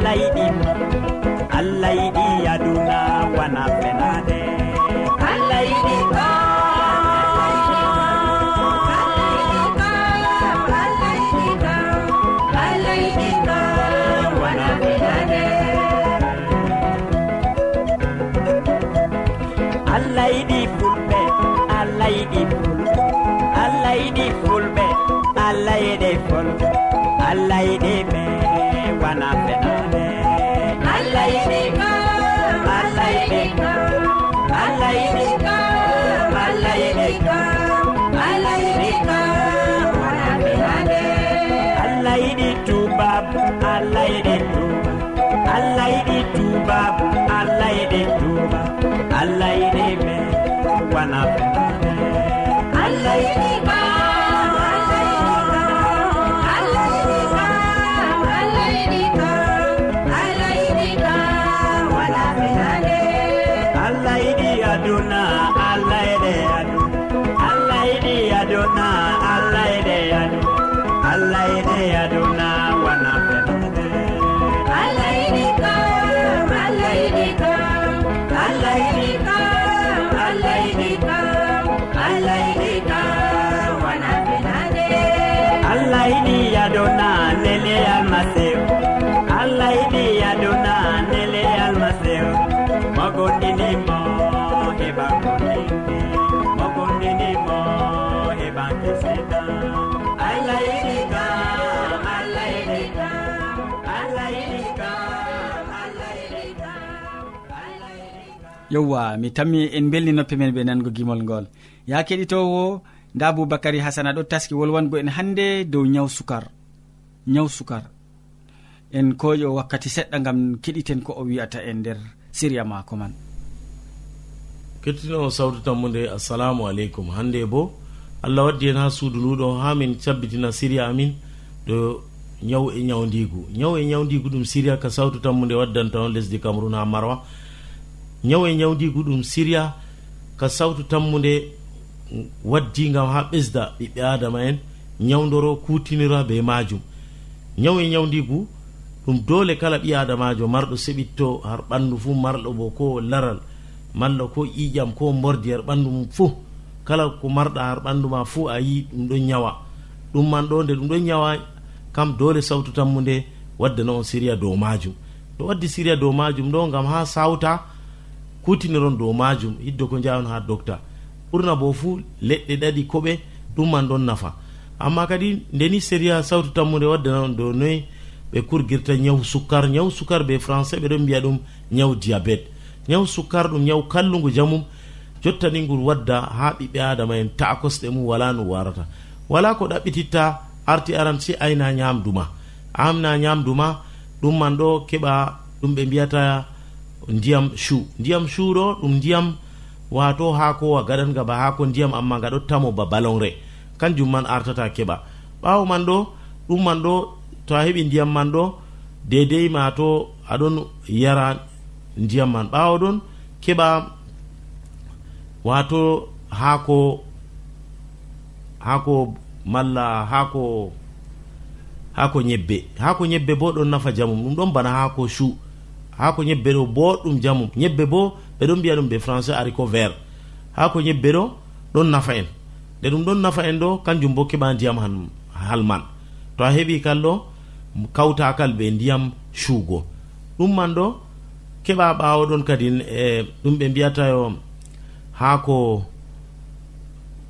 allah yiɗi allah yiɗi aduna wana fenade. Allah yiɗi ko allah yiɗi fulɓe allah yiɗi fulɓe allah yiɗi fulɓe allah yiɗe fol allah yiɗi ɓe wana ɓe yiɗi kam allah yiɗi kam yowwa mi tammi en belni belninoppe men ɓe nango gimol ngol. Ya keɗitowo nda aboubacary hasana ɗo taski wolwango en hande dow ñaw sukar. Ñaw sukar. En koƴo wakkati seɗɗa gam keɗiten ko o wi'ata en nder siriya mako man. kettinowo sawtu tammude assalamu aleykum. Hannde bo allah waddi hen ha suudu nduɗo ha min cabbitina siriya amin ɗo ñaw e ñawdigu ñaw e ñawdigu ɗum siriya ka sawtu tammude waddanta on lesdi cameron ha marwa. Ñaw e ñawdigu ɗum siriya ka sawtu tammude waddi gam ha ɓesda ɓiɓɓe adama en ñawdoro kutinira be majum ñaw e ñawdigu ɗum dole kala ɓi adamajo marɗo seɓitto har ɓandu fuu marɗo bo ko laral. malla ko ƴiƴam ko mordi har ɓanndu mum fuu kala ko marɗa har ɓanndu ma fuu a yi ɗum ɗon ñawa ɗum man ɗo nde ɗum ɗon ñawa kam doole sawtu tammude wadde no on siriya dow majum. To waddi siriya dow majum ɗo gam ha sawta kutiniron dow majum. Hiddo ko jawon ha docta ɓurna bo fuu leɗɗe ɗaɗi koɓe ɗum man ɗon nafa. Amma kadi ndeni sériya sawtu tammude waddanaon dow noyi ɓe kurgirta ñaw sukkar. Ñaw sukkar ɓe français ɓeɗon mbiya ɗum ñaw diabete. ñaw sukkar ɗum ñaw kallugu jamum jottani ni wadda ha ɓiɓɓe adama en ta'a kosɗe mum wala no warata. Wala ko ɗaɓɓititta arti aran si ayna ñamdu ma amna ñamdu ma ɗum man ɗo keɓa ɗum ɓe mbiyata ndiyam chu ndiyam chu ɗo ɗum ndiyam wato hakowa gaɗanga ba hako ndiyam amma gaɗottamo ba balonre. Kanjum man artata keɓa. Ɓawo man ɗo ɗum man ɗo to a heɓi ndiyam man ɗo dedei ma to aɗon yara ndiyam man ɓawaɗon keɓa wato haako haako malla haako haako ñebbe. Haako ñebbe bo ɗon nafa jamum ɗum ɗon bana haako chu haako ñebbe ɗo boɗɗum jamum ñebbe bo ɓeɗon mbiya ɗum ɓe français arico vert. Haako ñebbe ɗo ɗon nafa en. Nde ɗum ɗon nafa en ɗo kanjum bo keɓa ndiyam han halman to a heɓi kal ɗo kawtakal ɓe ndiyam chuugo ɗum man ɗo keɓa ɓawo ɗon kadin e ɗum ɓe mbiyatayo haako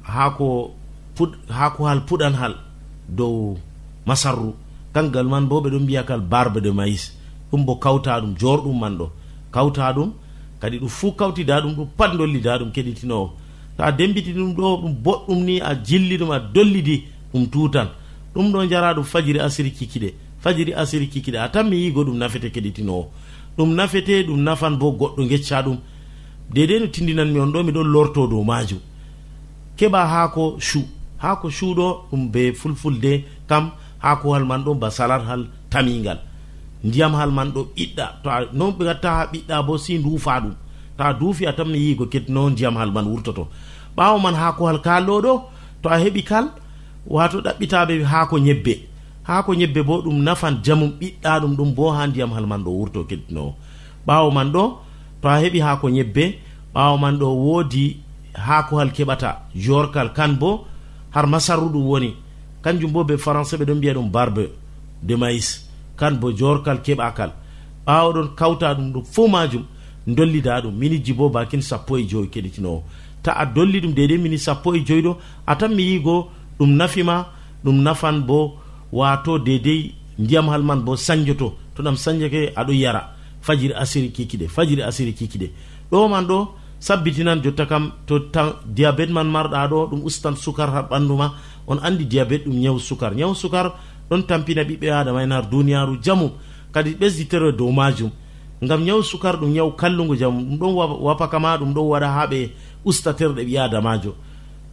haako put haako hal puɗan hal dow masarru. Kangal man bo ɓeɗon mbiya kal barbe de maïs ɗum bo kawta ɗum jorɗum man ɗo. Kawta ɗum kadi ɗum fuu kawtida ɗum ɗum pat dollida ɗum keɗitinowo to a dembiti ɗum ɗo ɗum boɗɗum ni a jilli ɗum a dollidi ɗum tutan. Ɗum ɗo jara ɗum fajiri asiri kikiɗe fajiri asiri kikiɗe. A tan mi yigo ɗum nafete keɗitinowo ɗum nafete ɗum nafan bo goɗɗo gecca ɗum. Dedei no tindinanmi on ɗo miɗon lorto dow majum keɓa haako chu haako chuɗo ɗum be fulfulde kam haakohal man ɗo ba salat hal tamingal ndiyam hal man ɗo ɓiɗɗa. To a non ɓe gatta ha ɓiɗɗa bo si duufa ɗum. To a duufi a tamni yigo kettino ndiyam hal man wurtoto. Ɓawo man haakohal kalloɗo to a heɓi kal wato ɗaɓɓitaɓe haako ñebbe ha ko ñebbe bo ɗum nafan jamum ɓiɗɗa ɗum ɗum bo ha ndiyam hal man ɗo wurto keddinowo ɓawo man ɗo to a heɓi ha ko ñebbe ɓawo man ɗo woodi hakohal keɓata jorkal kan bo har masarru ɗum woni. Kanjum bo ɓe français ɓe ɗon mbiya ɗum barbe de maïs kan bo jorkal keɓakal. Ɓawo ɗon kawta ɗum ɗum fo majum dollida ɗum miniji bo bakin sappo e joyi keɗitinowo ta a dolli ɗum dede mini sappo e joyi ɗo atan mi yigo ɗum nafima ɗum nafan bo wato dedey ndiyam hal man bo sañjoto. To ɗam sañjake aɗo yara. Fajiri asiri kikiɗe fajiri asiri kikiɗe ɗo man ɗo sabbitinan jotta kam to tan diabéte man marɗa ɗo ɗum ustan sukar ha ɓandu ma on andi diabete ɗum ñaw sukar. Ñaw sukar ɗon tampina ɓiɓɓe adama en har duniyaru jamu. Kadi ɓesditere dow majum ngam ñaw sukar ɗum ñaw kallugu jamu. Ɗum ɗon wapaka ma ɗum ɗon waɗa ha ɓe ustaterɗe ɓi adamajo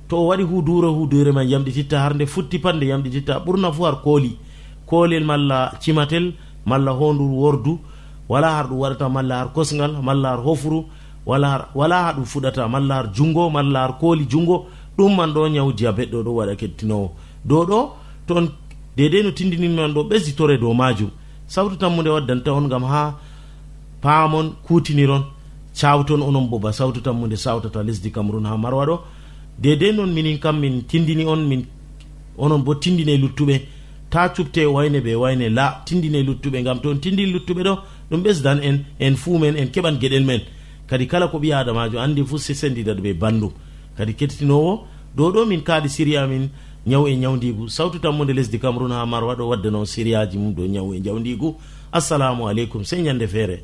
to o waɗi hudura hudure ma yamɗititta har nde futti pat nde yamɗititta ɓurna fu har kooli. Koolel malla cimatel malla hondur wordu wala har ɗum waɗata malla har kosgal malla har hofuru wala har wala ha ɗum fuɗata malla har jungo malla har kooli jungo ɗum man ɗo ñaw diabet ɗo ɗo waɗa kettinowo. Dow ɗo toon dedei no tindininman ɗo ɓesditore dow majum. Sawtu tammude waddanta on gam ha paamon kutiniron cawton onon boba sawtu tammude sawtata lesdi cameron ha marwa ɗo. dedei noon minin kam min tindini on min onon bo tindine luttuɓe. Ta cupte wayne ɓe wayne la tindine luttuɓe gam to on tindini luttuɓe ɗo ɗum ɓesdan en en fuu men en keɓan gueɗel men. Kadi kala ko ɓi adamajo andi fuu se sendidat ɓe bandum. Kadi kettinowo dow ɗo min kaadi siri min ñaw e ñawdigu sawtu tammude lesdi cameron ha marwa ɗo waddano siriyaji mum dow ñaw e ñawdigu assalamu aleykum sey ñande feere.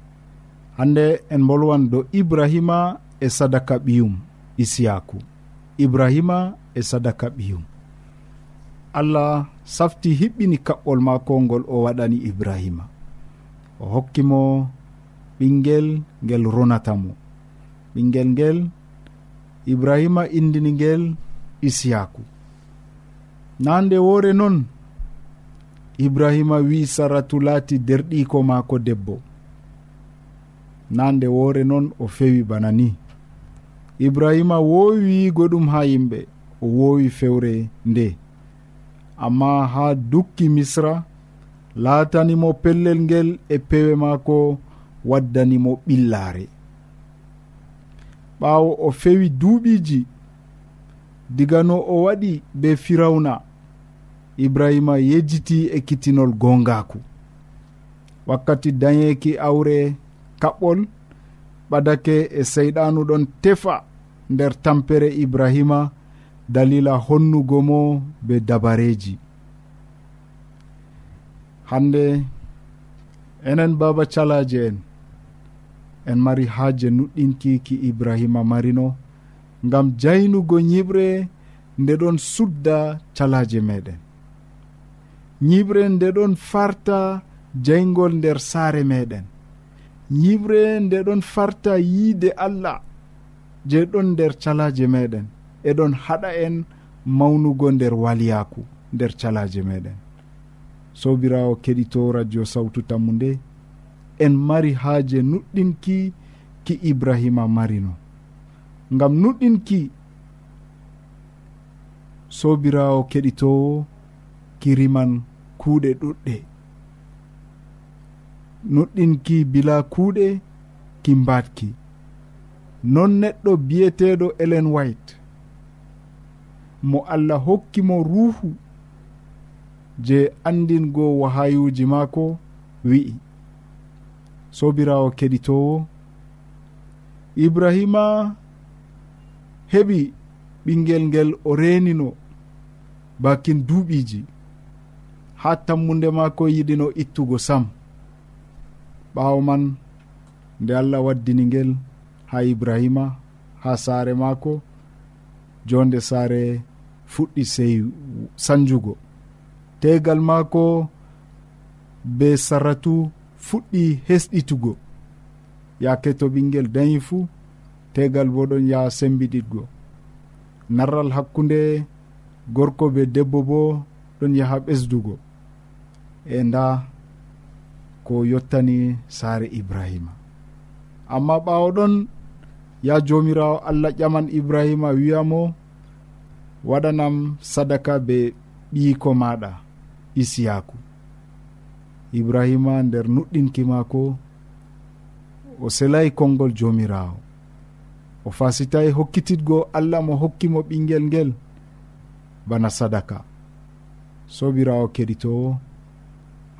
hande en bolwan do ibrahima e sadaka ɓiyum isiyaku ibrahima e sadaka ɓiyum. Allah safti hiɓɓini kaɓɓol mako ngol o waɗani ibrahima. O hokkimo ɓinguel ngel ronatamo ɓinguel ngel ibrahima indini ngel isiyaku nande woore noon ibrahima wi saratu laati derɗiko maako debbo. na nde woore noon o fewi bana ni. Ibrahima woowi ɗum ha yimɓe o woowi fewre nde. Amma ha dukki misra laatanimo pellel ngel e pewe maako waddanimo ɓillaare ɓaawo o fewi duuɓiiji diga no o waɗi be firawna ibrahima yejjiti e kitinol gongaku wakkati dañeeki awre kaɓɓol ɓadake e seyɗanu ɗon tefa nder tampere ibrahima dalila honnugo mo be dabareji. Hande enen baba calaje en en mari haaje nuɗɗinki ki ibrahima marino ngam jaynugo ñiɓre nde ɗon sudda calaje meɗen. Ñiɓre nde ɗon farta jaygol nder saare meɗen. yibre nde ɗon farta yiide allah je ɗon nder calaje meɗen. Eɗon haɗa en mawnugo nder waliyaku nder calaje meɗen. Sobirawo keɗito radio sawtu tammu nde en mari haaje nuɗɗinki ki ibrahima marino. Ngam nuɗɗinki sobirawo keɗitowo kiriman kuuɗe ɗuɗɗe. nuɗɗinki bila kuuɗe ki mbatki non neɗɗo biyeteɗo elen white. Mo allah hokkimo ruuhu je andingo wahayuji maako wi'i. Sobirawo keɗitowo ibrahima heɓi ɓingel ngel o renino bakin duuɓiji ha tammude maako yiɗino ittugo sam. ɓaawo man nde allah waddini ngel ha ibrahima ha saare maako jonde saare fuɗɗi sey sanjugo. Tegal maako be saratu fuɗɗi hesɗitugo. Yake to ɓinguel dañi fuu tegal bo ɗon yaha sembiɗitgo. Narral hakkunde gorko be debbo bo ɗon yaha ɓesdugo. E nda ko yottani saare ibrahima. Amma ɓawo ɗon ya jomirawo allah ƴaman ibrahima wiyamo waɗanam sadaka be ɓiyiko maɗa isiyaku. Ibrahima nder nuɗɗinki mako o selayi konngol jomirawo. O fasitayi hokkititgo allah mo hokkimo ɓinguel ngel bana sadaka. Sobirawo keɗitowo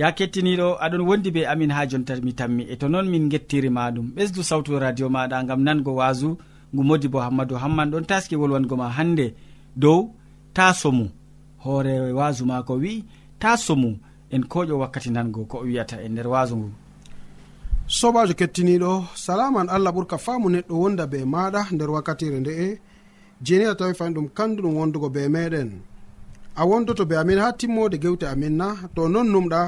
ya kettiniɗo aɗon wondi be amin ha jonta mi tammi. E to noon min gettirima ɗum ɓesdu sawtu radio maɗa gam nango wasu ngu modi bo hammadou hamman. Ɗon taski wolwango ma hande dow ta somu hoore wasu ma ko wi ta somu en koƴo wakkati nango ko o wiyata e nder wasu ngu. Sobajo kettiniɗo salaman allah ɓurka faamu neɗɗo wonda be maɗa nder wakkatire nde'e jeni a tawi fani ɗum kandu ɗum wondugo be meɗen. A wondoto be amin ha timmode gewte amin na. To non numɗa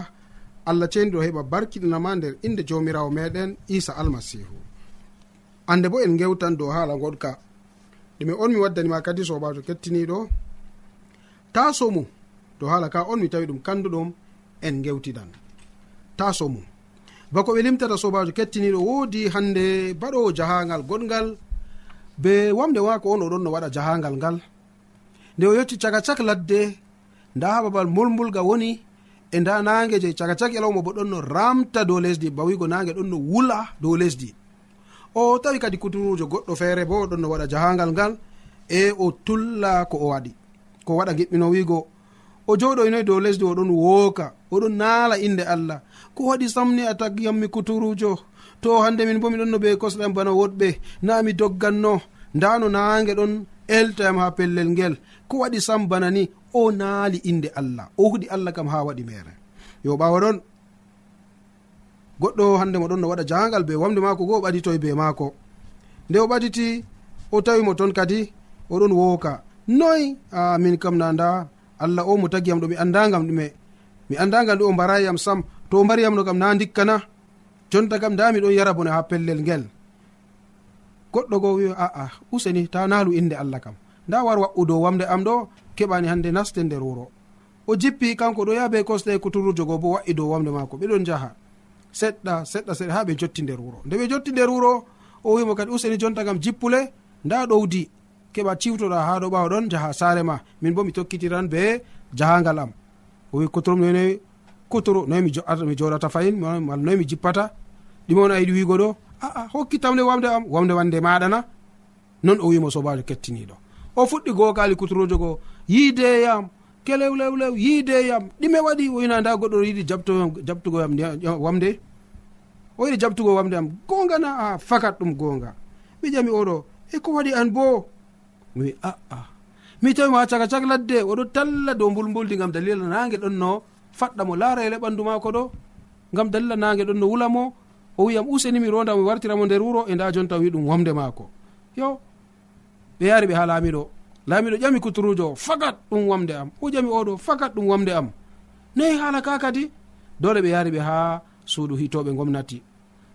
allah ceni ɗo heɓa barkiɗinama nder inde jawmirawo meɗen isa almasihu. Ande bo en gewtan dow haala goɗka. Ɗume on mi waddanima kadi sobajo kettiniɗo. Ta somu to haala ka on mi tawi ɗum kanduɗum en gewtidan ta somu bako ɓe limtata sobajo kettiniɗo woodi hande baɗowo jahangal goɗgal be wamde wako on oɗon no waɗa jahangal ngal. Nde o yecci caga cak ladde nda ha babal mulmulga woni e nda nage je caka cak yalawma bo ɗon no ramta dow lesdi bawigo nage ɗon no wula dow lesdi. O tawi kadi kuturujo goɗɗo feere bo ɗon no waɗa jahangal ngal e o tulla ko o waɗi. Ko waɗa giɓɓino wigo o joɗoynoy dow lesdi oɗon wooka oɗon naala inde allah. Ko waɗi samni a tagyammi kuturujo to hande min bo miɗon no ɓe kosɗam bana woɗɓe. Na mi dogganno. Nda no naange ɗon eltayam ha pellel ngel. ko waɗi sam bana ni o naali inde allah o huɗi allah kam ha waɗi mere yo ɓawa ɗon goɗɗo hande mo ɗon no waɗa jangal be wamde mako go o ɓaditoye be maako. Nde o ɓaditi o tawimo toon kadi oɗon wooka noy a min kam na nda allah o mo tagiyam ɗo mi andagam ɗume. Mi andagam ɗu o mbarayiyam sam to o mbariyam no kam na. Dikkana jonta kam nda miɗon yara bone ha pellel ngel. Goɗɗo go wi aa useni ta naalu inde allah kam. nda war wa'u dow wamde am ɗo keɓani hande naste nder wuro. O jippi kanko ɗo yaha be kosɗe kuturujo go bo wa'i dow wamde maako. Ɓeɗon jaha seɗɗa seɗɗa seɗɗa ha ɓe jotti nder wuro. Nde ɓe jotti nder wuro o wimo kadi useni jonta kam jippule nda ɗowdi keɓa ciwtoɗa ha ɗo ɓawa ɗon jaha saare ma. Min bo mi tokkitiran be jahangal am. O wi kuturum none kuturu noy mi joɗata mi joɗata fayin mal noy mi jippata. Ɗima on a yiɗi wigo ɗo aa hokkitamle wamde am wamde wande maɗana. Non o wimo sobajo kettiniɗo. o fuɗɗi gookali kuturojo goo yiideyam kelewlewlew yiideyam ɗime waɗi oyina nda goɗɗo yiɗi jabtugo wamde? O yiɗi jabtugo wamde am gonga na a fakat ɗum gonga wijami oɗo e ko waɗi an bo mi aa mi tawi ma caka cak ladde oɗo talla dow mbulmbuldi gam dalila nage ɗon no faɗɗa mo laara ele ɓandu mako ɗo? Gam dalila nage ɗon no wula mo? O wiyam usenimi ronda mi wartiramo nder wuro e nda jonta wi ɗum wamde maako. Yo ɓe yari ɓe ha laamiɗo laamiɗo ƴami kuturujo o fakat ɗum wamde am. O ƴami oɗo fakat ɗum wamde am. Nayi haala ka kadi? Dole ɓe yari ɓe ha suudu hitoɓe gomnati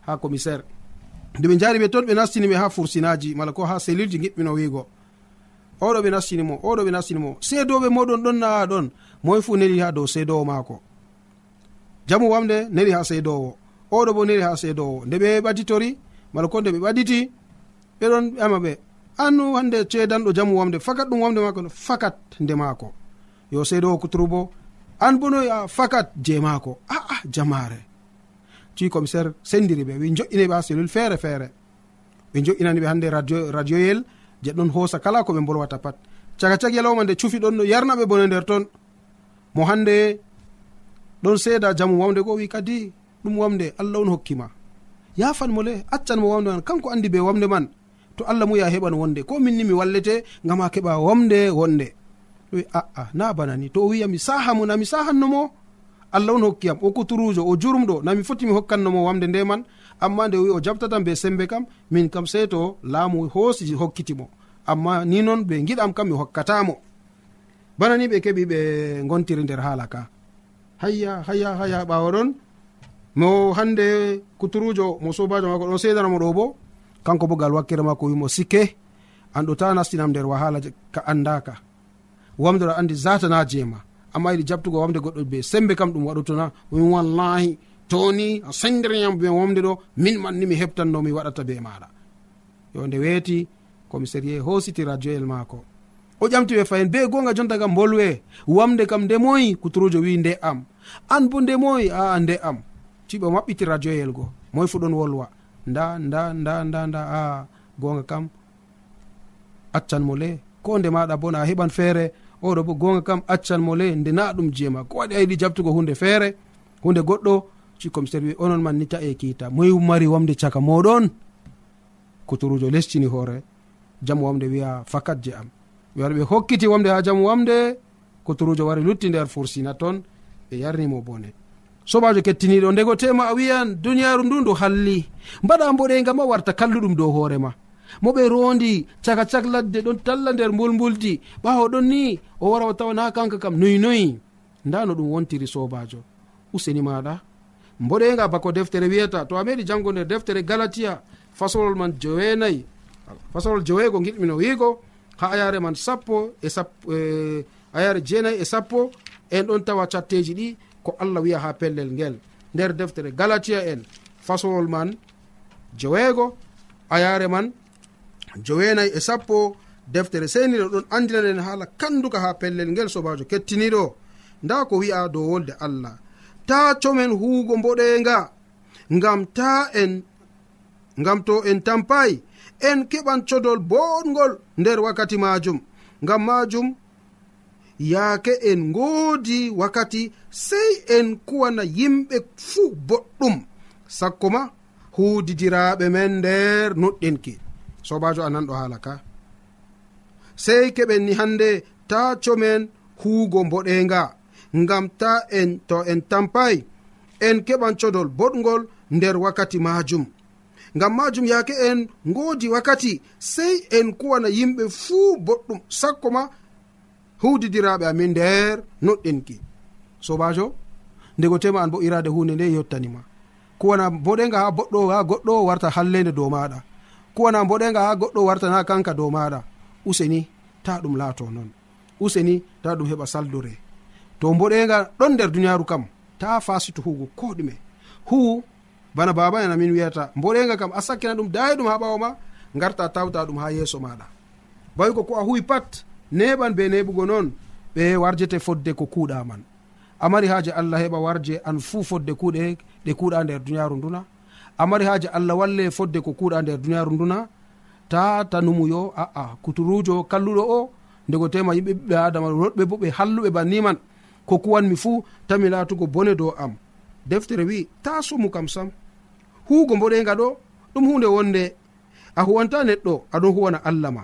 ha commissaire. Nde ɓe jaari ɓe toon ɓe nastiniɓe ha fursinaji mala ko ha selilji giɓɓino wiigo. Oɗo ɓe nastinimo oɗo ɓe nastinimo seedoɓe moɗon ɗon naa ɗon. Moy fu neli ha dow seedowo maako. Jamu wamde neli ha seedowo oɗo bo neli ha seedowo nde ɓe ɓaditori mala ko nde ɓe ɓaditi ɓeɗon ɓama ɓe. an hande ceedanɗo jamu wamde fakat ɗum wamde maako no fakat nde maako. Yo seydo kuturu bo an bo noya fakat je maako. Aa jamare ci commissaire sendiri ɓe wi joƴƴineɓe ha cellule feere feere. Ɓe joƴƴinaniɓe hande radio radioyel je ɗon hoosa kala ko ɓe bolwata pat. Caga cag yalawma nde cufi ɗon no yarnaɓe bone nder toon mo hande ɗon seeda jamu wamde go wi kadi ɗum wamde allah on hokkima. Yafan mo le accan mo wamde man kanko andi be wamde man. to allah muyi a heɓan wonde. Ko minni mi wallete ngam a keɓa womde wonde. Wi aa na bana ni. To o wiyami saha mo na sahannomo allah on hokkiyam o kuturujo o jurumɗo nami foti mi hokkannomo wamde nde man. Amma nde wi o jaɓtatam be sembe kam min kam sey to laamu hoosi hokkitimo amma ni noon ɓe giɗam kam mi hokkatamo bana ni ɓe keɓi ɓe gontiri nder haala ka. Hayya hayya hayya ɓawa ɗon. Mo hande kuturujo mo sobajo mako ɗon sedanamo ɗo bo. kanko bo gal wakkere mako wimo sikke. An ɗo ta nastinam nder wahala ka andaka wamde ɗo andi zatana jeema. Amma yiɗi jabtugo wamde goɗɗo be sembe kam ɗum waɗotona min wallahi toni a sendiriyam be wamde ɗo min manni mi heɓtanno mi waɗata be maɗa yo nde weeti commissarie hositi radio el maako. O ƴamti ɓe fayin be gonga jontaga bolwe wamde kam nde moyi kuturujo wi nde am. An bo nde moyi aa nde am. Tiɓe maɓɓiti radio yel go. Moy fu ɗon wolwa. nda nda nda nda nda a gonga kam accan mo le ko nde maɗa bo na a heɓan feere oɗo bo gonga kam accan mo le nde na ɗum jeema. Ko waɗi a yiɗi jabtugo hunde feere hunde goɗɗo ci commissaire wi onon man ni e kiita. Moy mari wamde caka moɗon kuturujo lestini hoore jamu wamde wiya fakat je am. Ɓe wari ɓe hokkiti wamde ha jamu wamde kuturujo wari lutti nder fursina toon ɓe yarnimo bone. sobajo kettiniɗo. Ndego tema a wiyan duniyaru ndu ndu halli. Mbaɗa mboɗega ma warta kalluɗum dow hoorema mo ɓe rondi caka cak ladde ɗon talla nder mbulmbuldi ɓawo ɗon ni o wara o tawana kanka kam. Noyi noyi. Nda no ɗum wontiri sobajo. Useni maɗa. Mboɗega bako deftere wiyata. To a meɗi jango nder deftere galatiya fasolol man joweenayi fasolol joweego giɗmino wiigo. Ha ayare man sappo e sappo e, ayare jeenayi e sappo. En ɗon tawa catteji ɗi. ko allah wiya ha pellel ngel. Nder deftere galatia en fasolol man joweego ayare man joweenayi e sappo deftere seniɗo ɗon andinanen haala kanduka ha pellel ngel sobajo kettiniɗo. Nda ko wi'a dow wolde allah. Ta comen huugo mboɗenga ngam ta en ngam to en tampayi en keɓan codol boɗgol nder wakkati majum. Ngam majum yaake en ngoodi wakkati sey en kuwana yimɓe fuu boɗɗum. Sakko ma huudidiraaɓe men nder nuɗɗinki. Sobajo a nanɗo haala ka. Sey keɓen ni hannde ta comen huugo mboɗenga ngam ta en to en tampay en keɓan codol boɗgol nder wakkati majum ngam majum yaake en ngoodi wakkati sey en kuwana yimɓe fuu boɗɗum. Sakko ma hudidiraɓe amin nder noɗɗinki sobajo ndego tema an bo irade hunde nde yettanima kuwana boɗega ha boɗɗo ha goɗɗo warta hallede dow maɗa kuwana boɗega ha goɗɗo wartana kanka dow maɗa useni ta ɗum laato noon useni ta ɗum heɓa saldure to boɗega ɗon nder duniyaru kam ta fasito hugo ko ɗume. Hu bana baba en amin wiyata boɗega kam a sakkina ɗum dayi ɗum ha ɓawo ma garta tawta ɗum ha yeeso maɗa bawi ko ko a huwi pat neɓan be neɓugo noon ɓe warjete fodde ko kuuɗa man amari haaji allah heɓa warje an fuu fodde kuuɗe ɗe kuuɗa nder duniyaaru nduna. Amari haaji allah walle fodde ko kuuɗa nder duniyaaru nduna. Ta tanumuyo aa kuturujo kalluɗo o ndego tema yimɓe ɓiɓɓe adama roɗɓe bo ɓe halluɓe banniman ko kuwanmi fuu tami laatugo bone dow am. Deftere wi ta sumu kam sam. Huugo mboɗenga ɗo ɗum hunde wonde. A huwanta neɗɗo aɗon huwana allah ma.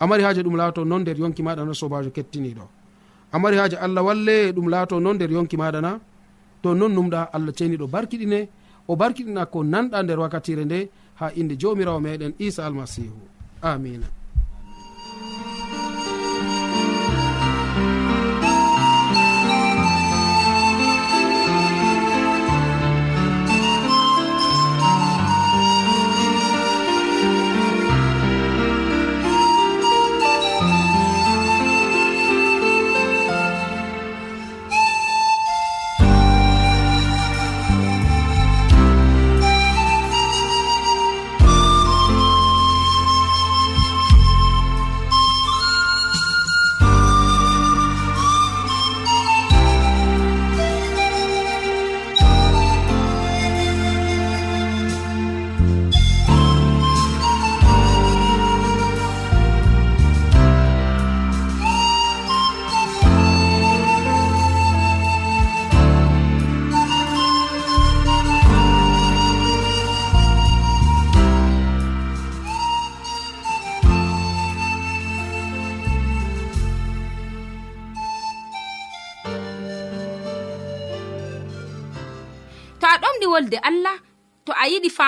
amari haaji ɗum laato non nder yonki maɗa na sobajo kettiniɗo amari haaji allah walle ɗum laato non nder yonki maɗa na to non numɗa allah ceniɗo barkiɗine o barkiɗina ko nanɗa nder wakkatire nde ha inde jomirawo meɗen isa almasihu amina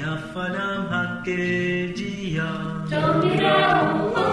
yafanam hakkejiya jomirawo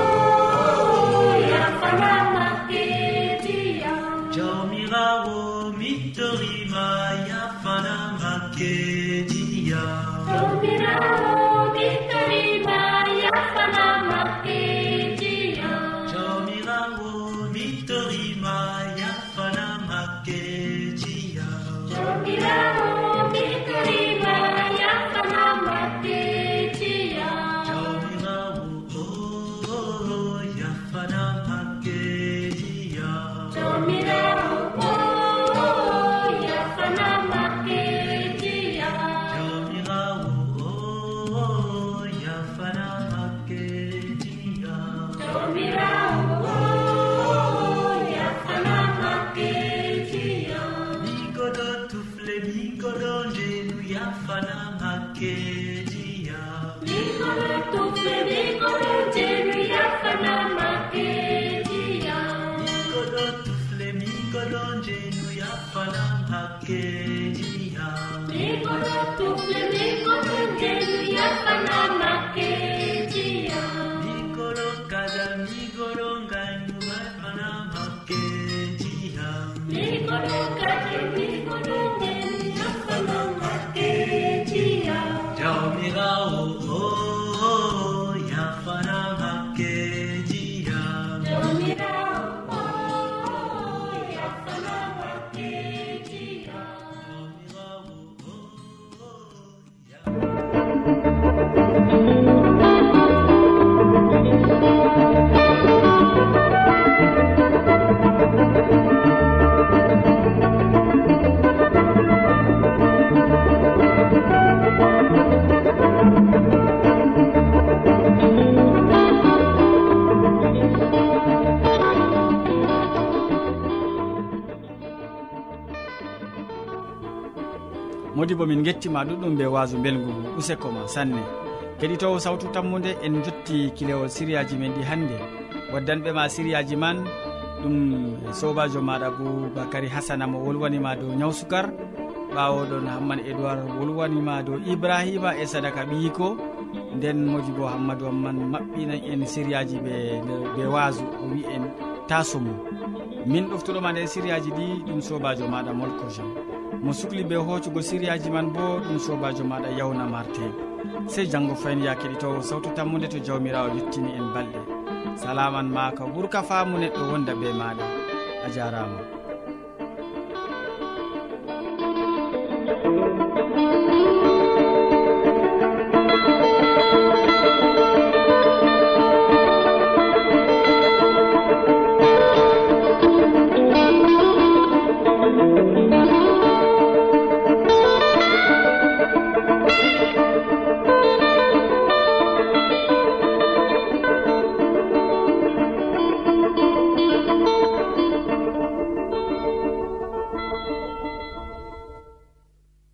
modi bo min gettima ɗuɗɗum be wasu belgu useko ma sanne. Keɗitowo sawtu tammude en jotti kilewol siriyaji men ɗi hannde. Waddanɓe ma siriyaji man ɗum sobajo maɗa boubacary hasana mo wolwanima dow ñaw sukar ɓawoɗon hamman édoird wolwanima dow ibrahima e sadaka ɓiyiko nden moji bo hammadou amman maɓɓina en sériyaji ɓe ɓe waso o wi en tasomum min ɗoftuɗoma nder sériyaji ɗi ɗum sobajo maɗa molko jean mo sukli be hoccugo siriyaji man bo ɗum sobajo maɗa yawna marte sey janggo fayin ya keɗitowo sawtu tammude to jawmirawo yettini en balɗe. Salaman ma ka ɓuurka faamu neɗɗo wonda be maɗa. A jarama.